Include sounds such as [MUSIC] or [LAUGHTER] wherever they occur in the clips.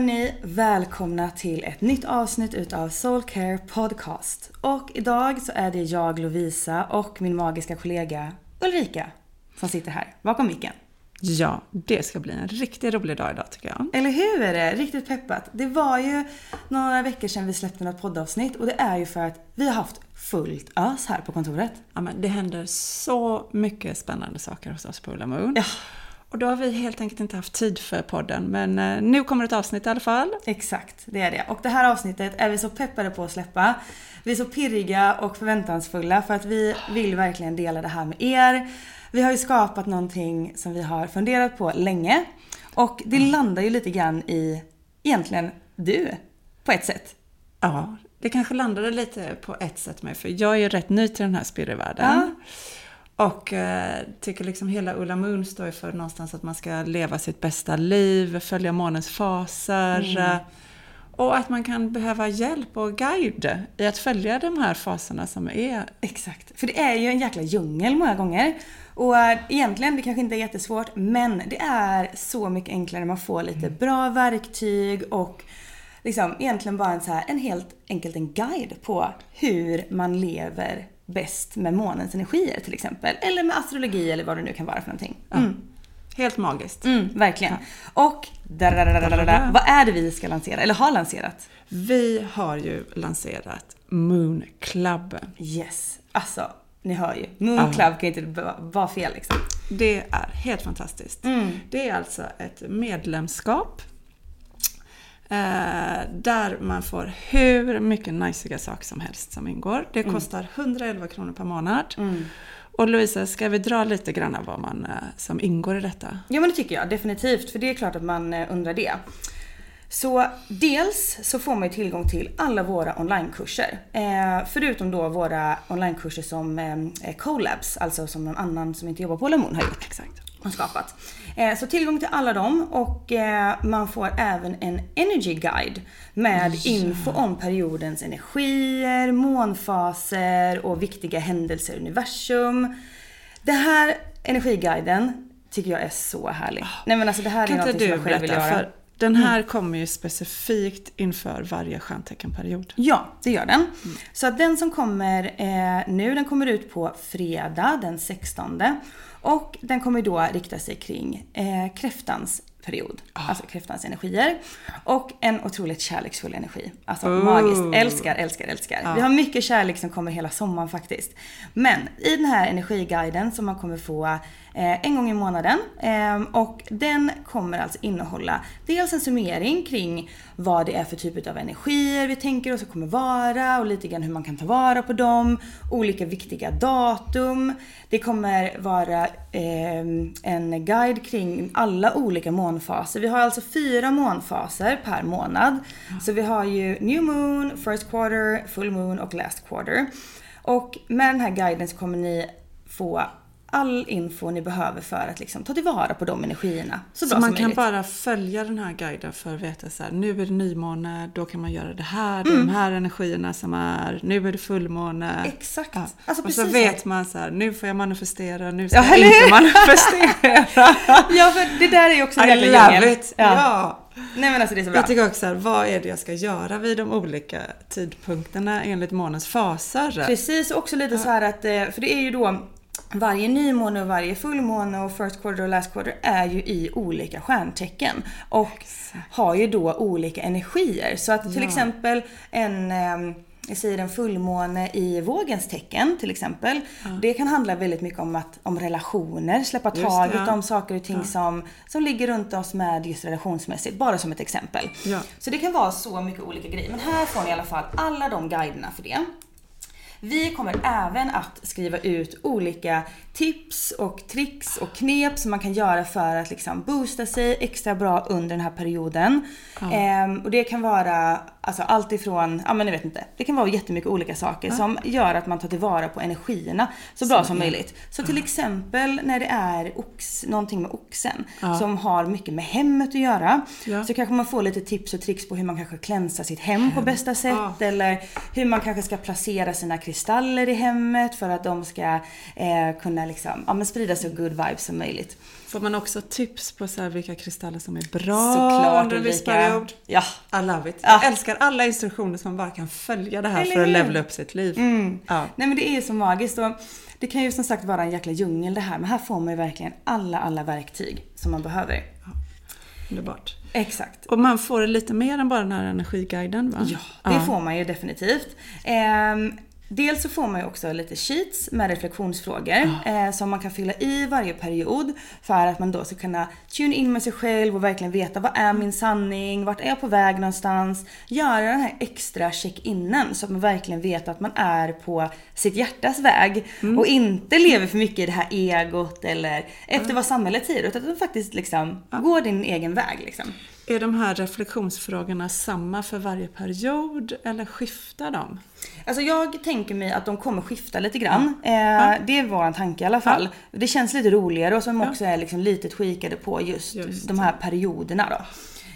Hörni, välkomna till ett nytt avsnitt utav Soulcare Podcast. Och idag så är det jag Lovisa och min magiska kollega Ulrika som sitter här bakom micken. Ja, det ska bli en riktigt rolig dag idag tycker jag. Eller hur är det? Riktigt peppat. Det var ju några veckor sedan vi släppte något poddavsnitt och det är ju för att vi har haft fullt ös här på kontoret. Ja, men det händer så mycket spännande saker hos oss på Ulla Moon. Ja. Och då har vi helt enkelt inte haft tid för podden. Men eh, nu kommer ett avsnitt i alla fall. Exakt, det är det. Och det här avsnittet är vi så peppade på att släppa. Vi är så pirriga och förväntansfulla för att vi vill verkligen dela det här med er. Vi har ju skapat någonting som vi har funderat på länge. Och det landar ju lite grann i, egentligen, du. På ett sätt. Ja, det kanske landade lite på ett sätt med, för jag är ju rätt ny till den här spirrevärlden. Ja. Och eh, tycker liksom hela Ulla Moon står ju för någonstans att man ska leva sitt bästa liv, följa månens faser. eh, Och att man kan behöva hjälp och guide i att följa de här faserna som är Exakt. För det är ju en jäkla djungel många gånger. Och äh, egentligen, det kanske inte är jättesvårt, men det är så mycket enklare när man får lite bra verktyg och liksom egentligen bara en, så här, en helt enkelt en guide på hur man lever bäst med månens energier till exempel. Eller med astrologi eller vad det nu kan vara för någonting. Mm. helt magiskt. Mm, verkligen. Och vad är det vi ska lansera, eller har lanserat? Vi har ju lanserat Moon Club. Yes. Alltså, ni hör ju. Moon. Club kan inte vara- fel liksom. Det är helt fantastiskt. Det är alltså ett medlemskap där man får hur mycket najsiga saker som helst som ingår. Det kostar 111 kronor per månad. Och Louisa, ska vi dra lite grann vad man, eh, som ingår i detta? Ja men det tycker jag definitivt, för det är klart att man eh, undrar det. Så dels så får man tillgång till alla våra onlinekurser. Eh, förutom då våra onlinekurser som eh, collabs, alltså som någon annan som inte jobbar på Lemon har gjort. Exakt. Har skapat. Eh, så tillgång till alla dem och eh, man får även en energy guide med info om periodens energier, månfaser och viktiga händelser i universum. Den här energiguiden tycker jag är så härlig. Nej men alltså det här är Kan inte något som du jag själv vill göra. För den här kommer ju specifikt inför varje stjärnteckenperiod. Ja, det gör den. Så att den som kommer eh, nu, den kommer ut på fredag den 16. Och den kommer då rikta sig kring eh, kräftans period. Alltså kräftans energier. Och en otroligt kärleksfull energi. Alltså magiskt. Älskar, älskar, älskar. Vi har mycket kärlek som kommer hela sommaren faktiskt. Men i den här energiguiden som man kommer få eh, en gång i månaden. Eh, och den kommer alltså innehålla dels en summering kring vad det är för typ av energier vi tänker oss att kommer vara och lite grann hur man kan ta vara på dem. Olika viktiga datum. Det kommer vara eh, en guide kring alla olika månfaser. Vi har alltså fyra månfaser per månad. Så vi har ju New Moon, First Quarter, Full Moon och Last Quarter. Och med den här guiden så kommer ni få all info ni behöver för att liksom ta tillvara på de energierna så, Så bra man som kan möjligt. bara följa den här guiden för att veta så här, nu är det nymåne, då kan man göra det här, Mm. de här energierna som är, nu är det fullmåne. Exakt. Ja. Alltså och så vet man så här, nu får jag manifestera, nu ska Ja, jag inte manifestera. [LAUGHS] Ja, för det där är ju också en love djungel. it! Ja. Nej men alltså det är så bra. Jag tycker också så här, vad är det jag ska göra vid de olika tidpunkterna enligt månens faser? Precis, och också lite så här att, eh, för det är ju då varje nymåne och varje fullmåne och first quarter och last quarter är ju i olika stjärntecken. Och har ju då olika energier. Så att till Ja. exempel en eh, jag säger en fullmåne i vågens tecken till exempel. Det kan handla väldigt mycket om, att, om relationer, släppa taget ja. om saker och ting som, som ligger runt oss med just relationsmässigt. Bara som ett exempel. Ja. Så det kan vara så mycket olika grejer. Men här får ni i alla fall alla de guiderna för det. Vi kommer även att skriva ut olika tips och tricks och knep som man kan göra för att liksom boosta sig extra bra under den här perioden. Ehm, och det kan vara alltså, allt ifrån, ja men ni vet inte, det kan vara jättemycket olika saker som gör att man tar tillvara på energierna så bra som möjligt. Så till exempel när det är ox, någonting med oxen som har mycket med hemmet att göra. Ja. Så kanske man får lite tips och tricks på hur man kanske klänsar sitt hem på bästa sätt. Ja. Eller hur man kanske ska placera sina kristaller i hemmet för att de ska eh, kunna liksom, ja, men sprida så good vibes som möjligt. Får man också tips på så här vilka kristaller som är bra Såklart Ulrika. Ja. I love it. Ja. Jag älskar alla instruktioner som man bara kan följa det här Eller för att hur? levela upp sitt liv. Ja. Nej men det är så magiskt och det kan ju som sagt vara en jäkla djungel det här men här får man ju verkligen alla, alla verktyg som man behöver. Underbart. Exakt. Och man får lite mer än bara den här energiguiden va? Ja, det får man ju definitivt. Ehm, dels så får man ju också lite sheets med reflektionsfrågor eh, som man kan fylla i varje period för att man då ska kunna tune in med sig själv och verkligen veta vad är min sanning, vart är jag på väg någonstans? Göra den här extra check-inen så att man verkligen vet att man är på sitt hjärtas väg och inte lever för mycket i det här egot eller efter vad samhället säger utan att du faktiskt liksom går din egen väg liksom. Är de här reflektionsfrågorna samma för varje period eller skiftar de? Alltså jag tänker mig att de kommer skifta lite grann. Eh, Det är vår tanke i alla fall. Det känns lite roligare och som också är liksom lite tweakade på just, Just de här perioderna då.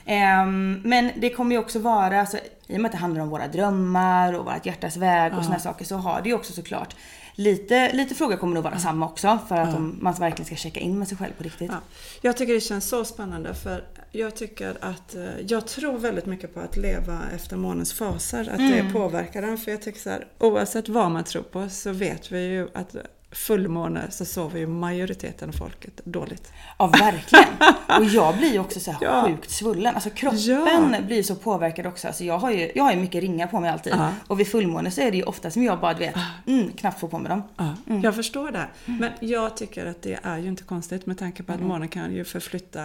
Ehm, men det kommer ju också vara, alltså, i och med att det handlar om våra drömmar och vårt hjärtas väg och såna här saker så har det ju också såklart lite, lite frågor kommer nog vara samma också för att de, man verkligen ska checka in med sig själv på riktigt. Ja. Jag tycker det känns så spännande för jag tycker att eh, jag tror väldigt mycket på att leva efter månens faser. Att det påverkar den. För jag tycker så här, oavsett vad man tror på så vet vi ju att fullmåne så sover ju majoriteten av folket dåligt. Ja verkligen. [LAUGHS] Och jag blir ju också så Ja. sjukt svullen. Alltså kroppen Ja. blir så påverkad också. Alltså jag har ju, jag har ju mycket ringar på mig alltid. Ja. Och vid fullmåne så är det ju ofta som jag bara vet, mm, knappt får på mig dem. Ja, Jag förstår det. Men jag tycker att det är ju inte konstigt med tanke på att månen kan ju förflytta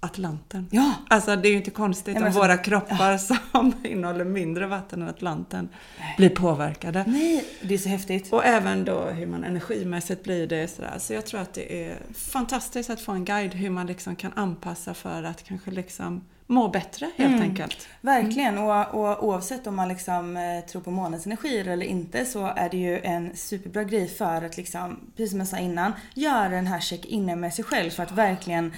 Atlanten. Ja. Alltså det är ju inte konstigt om alltså- våra kroppar som [LAUGHS] innehåller mindre vatten än Atlanten blir påverkade. Nej, det är så häftigt. Och även då hur man energimässigt blir det sådär. Så jag tror att det är fantastiskt att få en guide hur man liksom kan anpassa för att kanske liksom må bättre helt enkelt. Verkligen. Och, och oavsett om man liksom eh, tror på månens energier eller inte så är det ju en superbra grej för att liksom, precis som jag sa innan, göra den här check-inen med sig själv för att verkligen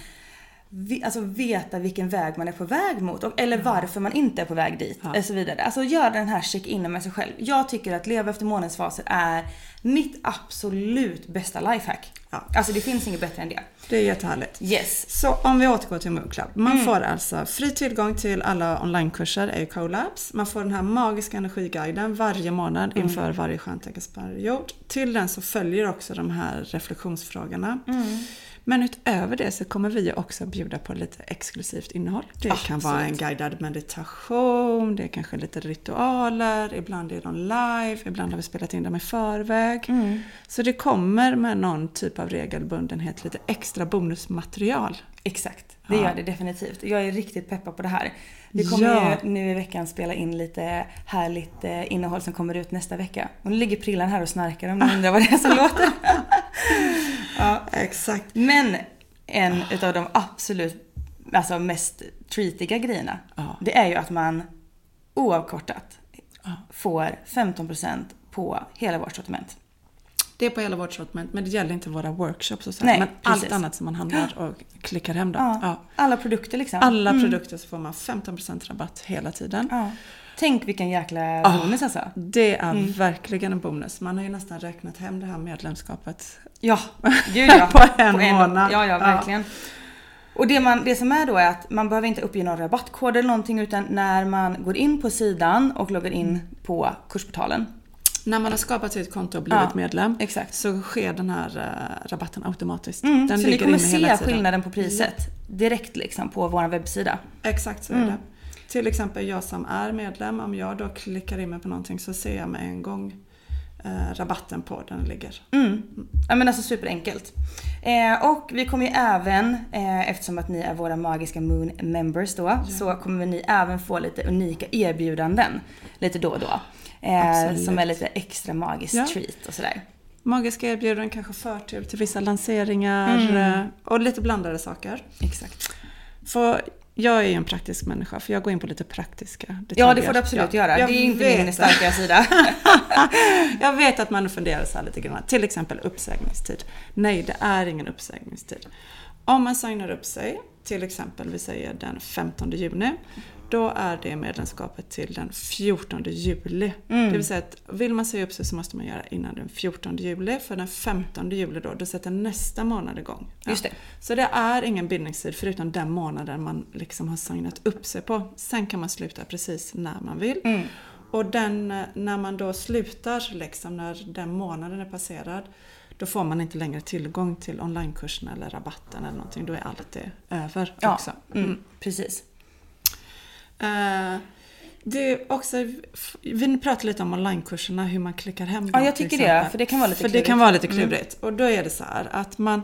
alltså veta vilken väg man är på väg mot och, eller varför man inte är på väg dit och så vidare. Alltså göra den här check-inen med sig själv. Jag tycker att leva efter månens faser är mitt absolut bästa lifehack. Ja. Alltså det finns inget bättre än det. Det är jättehärligt. Yes. Så om vi återgår till Moon Club. Man får alltså fri tillgång till alla onlinekurser, är ju collabs. Man får den här magiska energiguiden varje månad inför varje stjärnteggensperiod. Till den så följer också de här reflektionsfrågorna. Men utöver det så kommer vi också bjuda på lite exklusivt innehåll. Det kan vara en guidad meditation, det är kanske lite ritualer, ibland är de live, ibland har vi spelat in dem i förväg. Så det kommer med någon typ av regelbundenhet lite extra bonusmaterial. Exakt, det Ja. gör det definitivt. Jag är riktigt peppad på det här. Vi kommer Ja. ju nu i veckan spela in lite härligt eh, innehåll som kommer ut nästa vecka. Och nu ligger Prillan här och snarkar om ni undrar vad det är som [LAUGHS] låter. Ja. Exakt. Men en utav de absolut alltså mest treatiga grejerna, Ja. det är ju att man oavkortat får 15% på hela vårt sortiment. Det är på hela vårt sortiment, men det gäller inte våra workshops och så. Nej, men precis. allt annat som man handlar och klickar hem då. Ja. Ja. Alla produkter liksom. Alla produkter så får man 15% rabatt hela tiden. Ja. Tänk vilken jäkla Ah. bonus alltså. Det är verkligen en bonus. Man har ju nästan räknat hem det här medlemskapet. Ja, [LAUGHS] gud ja. På en månad. Ja, ja, Ja. verkligen. Och det, man, det som är då är att man behöver inte uppge någon rabattkod eller någonting utan när man går in på sidan och loggar in på kursportalen. När man har skapat sitt konto och blivit Ja, medlem exakt. så sker den här eh, rabatten automatiskt. Mm, den så ni kommer se skillnaden på priset direkt liksom på vår webbsida. Exakt så är det. Till exempel jag som är medlem, om jag då klickar in mig på någonting så ser jag med en gång eh, rabatten på den ligger. Mm. Ja men alltså superenkelt. Eh, och vi kommer ju även, eh, eftersom att ni är våra magiska Moon members då, så kommer ni även få lite unika erbjudanden lite då och då. Eh, som är lite extra magiskt Ja. treat och sådär. Magiska erbjudanden, kanske förtur till vissa lanseringar Mm. eh, och lite blandade saker. Exakt. För jag är ju en praktisk människa för jag går in på lite praktiska detaljer. Ja det får du absolut Ja, göra. Det jag är inte min det. starka sida. [LAUGHS] Jag vet att man funderar så här lite grann. Till exempel uppsägningstid. Nej, det är ingen uppsägningstid. Om man signar upp sig, till exempel vi säger den 15 juni, då är det medlemskapet till den 14 juli. Mm. Det vill säga att vill man säga upp sig så måste man göra innan den 14 juli. För den 15 juli då, då sätter nästa månad igång. Ja. Just det. Så det är ingen bindningstid förutom den månaden man liksom har signat upp sig på. Sen kan man sluta precis när man vill. Mm. Och den, när man då slutar, liksom, när den månaden är passerad, då får man inte längre tillgång till onlinekursen eller rabatten eller någonting. Då är allt det över Ja, också. mm, precis. Eh, det är också, vi pratar lite om onlinekurserna, hur man klickar hem Ja, dem, jag till tycker det, för det kan vara lite För det klurigt. kan vara lite Mm. klurigt. Och då är det så här att man,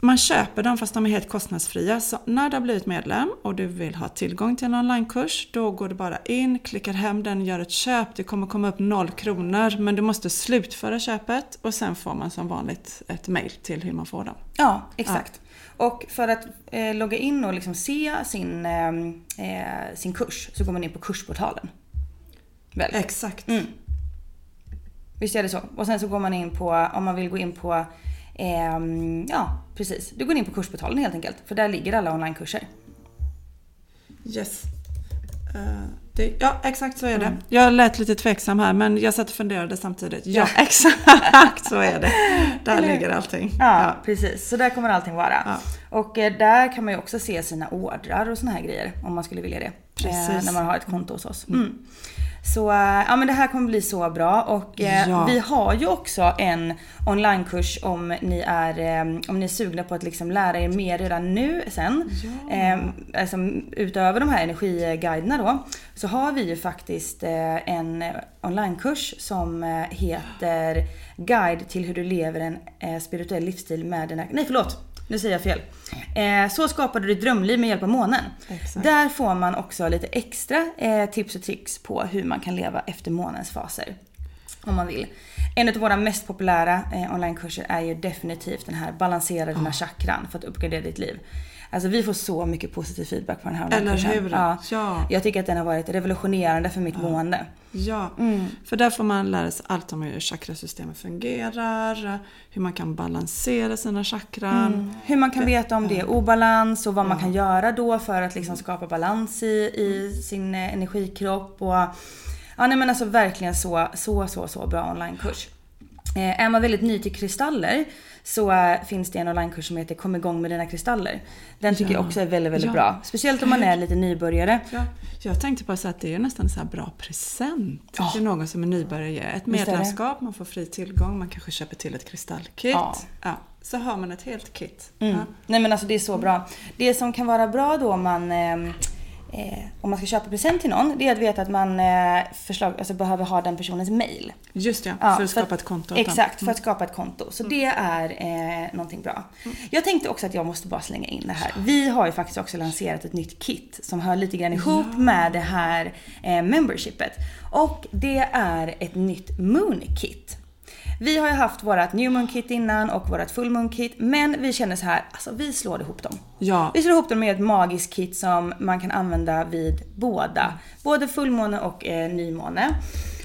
man köper dem fast de är helt kostnadsfria. Så när du har blivit medlem och du vill ha tillgång till en onlinekurs, då går du bara in, klickar hem den, gör ett köp. Det kommer komma upp noll kronor, men du måste slutföra köpet och sen får man som vanligt ett mail till hur man får dem. Ja, exakt. Och för att eh, logga in och liksom se sin, eh, eh, sin kurs så går man in på kursportalen. Väl? Exakt. Mm. Visst är det så? Och sen så går man in på, om man vill gå in på, ehm, ja precis. Du går in på kursportalen helt enkelt. För där ligger alla onlinekurser. Yes. Eh, det, ja, exakt så är det. Mm. Jag lät lite tveksam här, men jag satt och funderade samtidigt. Ja, exakt så är det. Där Eller ligger allting. Ja, precis. Så där kommer allting vara. Ja. Och eh, där kan man ju också se sina ordrar och såna här grejer om man skulle vilja det. Eh, när man har ett konto hos oss. Mm. Så eh, ja men det här kommer bli så bra och eh, Ja. vi har ju också en onlinekurs om ni är, eh, om ni är sugna på att liksom lära er mer redan nu sen. Eh, alltså, utöver de här energiguiderna då så har vi ju faktiskt en onlinekurs som heter Guide till hur du lever en spirituell livsstil med dina... Nej förlåt! Nu säger jag fel. Eh, så skapar du ditt drömliv med hjälp av månen. Exakt. Där får man också lite extra eh, tips och tricks på hur man kan leva efter månens faser. Om man vill. En av våra mest populära eh, onlinekurser är ju definitivt den här Balansera dina chakran för att uppgradera ditt liv. Alltså vi får så mycket positiv feedback på den här Eller hur? Ja. Ja. Jag tycker att den har varit revolutionerande för mitt mående. Ja, Mm. för där får man lära sig allt om hur chakrasystemet fungerar, hur man kan balansera sina chakran. Hur man kan veta om det är obalans och vad man kan göra då för att liksom skapa balans i, i sin eh, energikropp. Och, ja nej men alltså verkligen så, så, så, så bra onlinekurs. Eh, är man väldigt ny till kristaller så eh, finns det en onlinekurs som heter Kom igång med dina kristaller. Den tycker Ja. jag också är väldigt, väldigt Ja. bra. Speciellt om man är lite nybörjare. Ja, jag tänkte bara så att det är nästan så här bra present Ja. till någon som är nybörjare. Ett medlemskap, man får fri tillgång, man kanske köper till ett kristallkit. Ja. Så har man ett helt kit. Mm. Nej men alltså det är så bra. Det som kan vara bra då om man ehm, Eh, om man ska köpa present till någon, det är att veta att man eh, förslag, alltså behöver ha den personens mail. Just det, Ja, för att skapa ett konto. Exakt, för att skapa ett konto. Så det är eh, någonting bra. Jag tänkte också att jag måste bara slänga in det här. Vi har ju faktiskt också lanserat ett nytt kit som hör lite grann ihop med det här eh, membershipet. Och det är ett nytt Moon Kit. Vi har ju haft vårat New Moon Kit innan och vårat Full Moon Kit. Men vi känner så här, alltså vi slår ihop dem. Ja, Vi slår ihop dem med ett magiskt kit som man kan använda vid båda. Både fullmåne och eh, nymåne.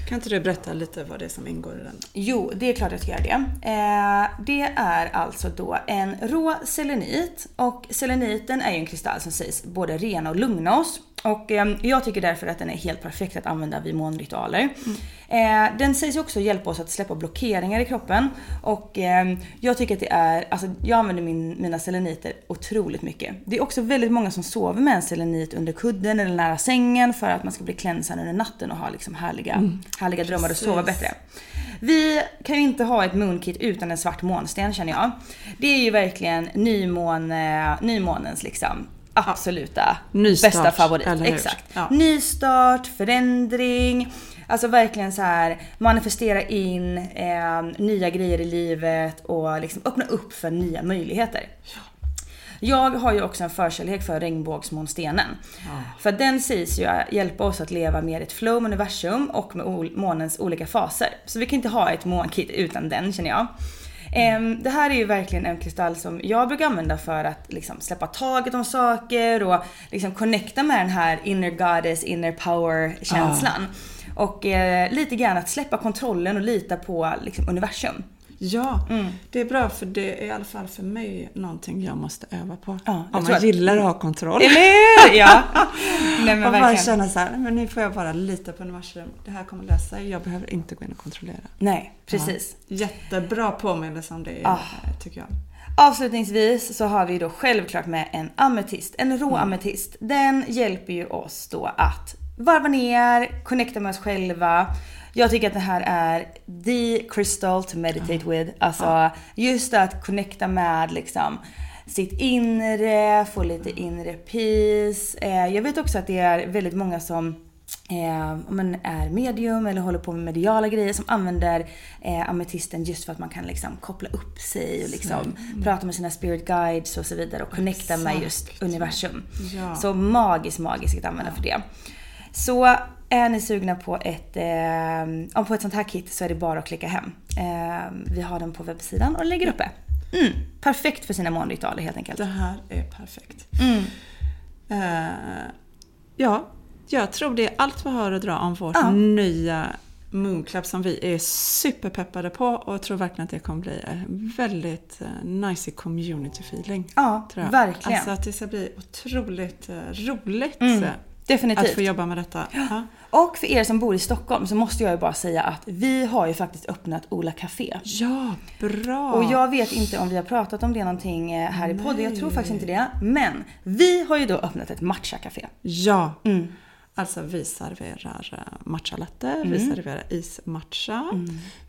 Kan inte du berätta lite vad det är som ingår i den? Jo, det är klart jag ska göra det. Eh, det är alltså då en rå selenit och seleniten är ju en kristall som sägs både rena och lugna oss. Och eh, jag tycker därför att den är helt perfekt att använda vid månritualer. Eh, den sägs också hjälpa oss att släppa blockeringar i kroppen. Och eh, jag tycker att det är, alltså jag använder min, mina seleniter otroligt mycket. Det är också väldigt många som sover med en selenit under kudden eller nära sängen för att man ska bli cleansad under natten och ha liksom härliga, härliga drömmar och sova bättre. Vi kan ju inte ha ett moonkit utan en svart månsten känner jag. Det är ju verkligen nymåne, nymånens liksom absoluta Nystart, bästa favorit. Exakt. Ja. Nystart, förändring. Alltså verkligen så här manifestera in eh, nya grejer i livet och liksom öppna upp för nya möjligheter. Jag har ju också en förkärlek för regnbågsmånstenen. För den sägs ju hjälpa oss att leva mer i ett flow med universum och med månens olika faser. Så vi kan inte ha ett månkit utan den känner jag. Ehm, Det här är ju verkligen en kristall som jag brukar använda för att liksom släppa taget om saker och liksom connecta med den här inner goddess, inner power känslan. Och eh, lite grann att släppa kontrollen och lita på liksom, universum. Ja, Mm. det är bra för det är i alla fall för mig någonting jag måste öva på. Ja, Om man gillar att ha kontroll. Eller hur? Ja. Nej men och bara känna så här, men nu får jag bara lita på universum. Det här kommer lösa sig. Jag behöver inte gå in och kontrollera. Nej, precis. Ja. Jättebra påminnelse om det, Ah. tycker jag. Avslutningsvis så har vi då självklart med en ametist, en rå ametist. Den hjälper ju oss då att varva ner, connecta med oss själva. Jag tycker att det här är the crystal to meditate with. Alltså just att connecta med liksom sitt inre, få lite inre peace. Eh, jag vet också att det är väldigt många som eh, om man är medium eller håller på med mediala grejer som använder eh, ametisten just för att man kan liksom koppla upp sig och liksom prata med sina spirit guides och så vidare och connecta med just Exakt. universum. Ja. Så magiskt, magiskt att använda för det. Så är ni sugna på ett, eh, på ett sånt här kit så är det bara att klicka hem. Eh, vi har den på webbsidan och lägger uppe. Mm, perfekt för sina månritualer helt enkelt. Det här är perfekt. Mm. Eh, ja, jag tror det är allt vi har att dra om vårt Ja. nya Moon Club som vi är superpeppade på och tror verkligen att det kommer bli en väldigt uh, nice community feeling. Ja, jag. verkligen. Alltså att det ska bli otroligt eh, roligt Mm, eh, definitivt. att få jobba med detta. Ja. Och för er som bor i Stockholm så måste jag ju bara säga att vi har ju faktiskt öppnat Ola Café. ja, bra! Och jag vet inte om vi har pratat om det någonting eh, här i podden, jag tror faktiskt inte det. Men vi har ju då öppnat ett matcha-café. Ja! Mm. Alltså vi serverar eh, matcha latte, vi Mm. serverar ismatcha,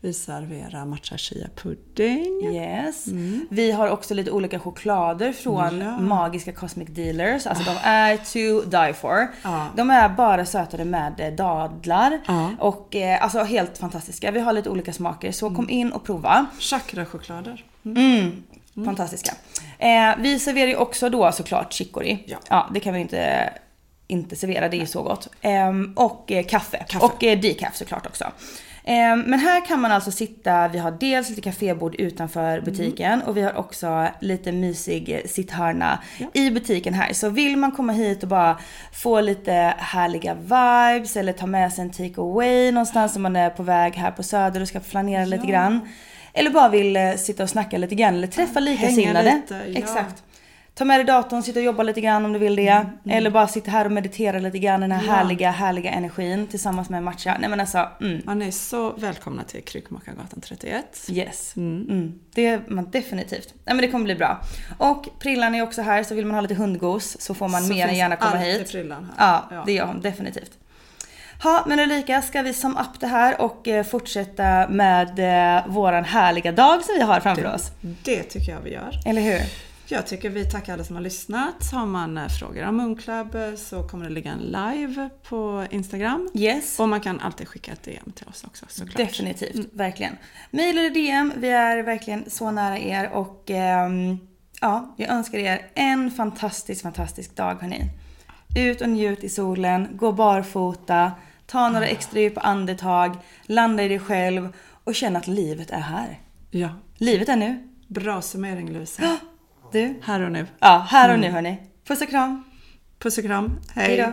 vi serverar matcha chia pudding. Yes. Vi har också lite olika choklader från Ja. magiska Cosmic Dealers. Alltså de är to die for. Ja. De är bara sötade med eh, dadlar. Ja. Och eh, alltså helt fantastiska. Vi har lite olika smaker så kom in och prova. Chakrachoklader. Mm. Fantastiska. Eh, vi serverar ju också då såklart chicory. Ja. ja det kan vi inte, inte servera, det är ju så gott. Ehm, och eh, kaffe. Kaffe. Och eh, decaf såklart också. Ehm, men här kan man alltså sitta, vi har dels lite kafébord utanför butiken och vi har också lite mysig eh, sitthörna i butiken här. Så vill man komma hit och bara få lite härliga vibes eller ta med sig en take away någonstans om man är på väg här på Söder och ska flanera lite grann. Eller bara vill sitta och snacka lite grann eller träffa likasinnade. lite, ja. Exakt. Ta med dig datorn, sitta och jobba lite grann om du vill det. Mm, mm. Eller bara sitta här och meditera lite grann den här ja. härliga, härliga energin tillsammans med matcha. Nej men alltså, mm. Ja, ni är så välkomna till Kryckmakargatan 31. Yes. Mm. Mm. Det är man definitivt. Nej men det kommer bli bra. Och Prillan är också här så vill man ha lite hundgos så får man så mer än gärna komma hit. Prillan här. Ja, ja, det gör hon definitivt. Ja, men Ulrika, ska vi sum upp det här och eh, fortsätta med eh, våran härliga dag som vi har framför det, oss? Det tycker jag vi gör. Eller hur? Jag tycker vi tackar alla som har lyssnat. Har man eh, frågor om Moonclub så kommer det ligga en live på Instagram. Yes. Och man kan alltid skicka ett DM till oss också såklart. Definitivt, mm. verkligen. Mail eller DM, vi är verkligen så nära er och ähm, ja, jag önskar er en fantastisk, fantastisk dag hörni. Ut och njut i solen, gå barfota, ta några ah. extra djupa andetag, landa i dig själv och känna att livet är här. Ja. Livet är nu. Bra summering Lovisa. Du. Här och nu. Ja, här och mm. nu hörni. Puss och kram. Puss och kram. Hej. Hejdå.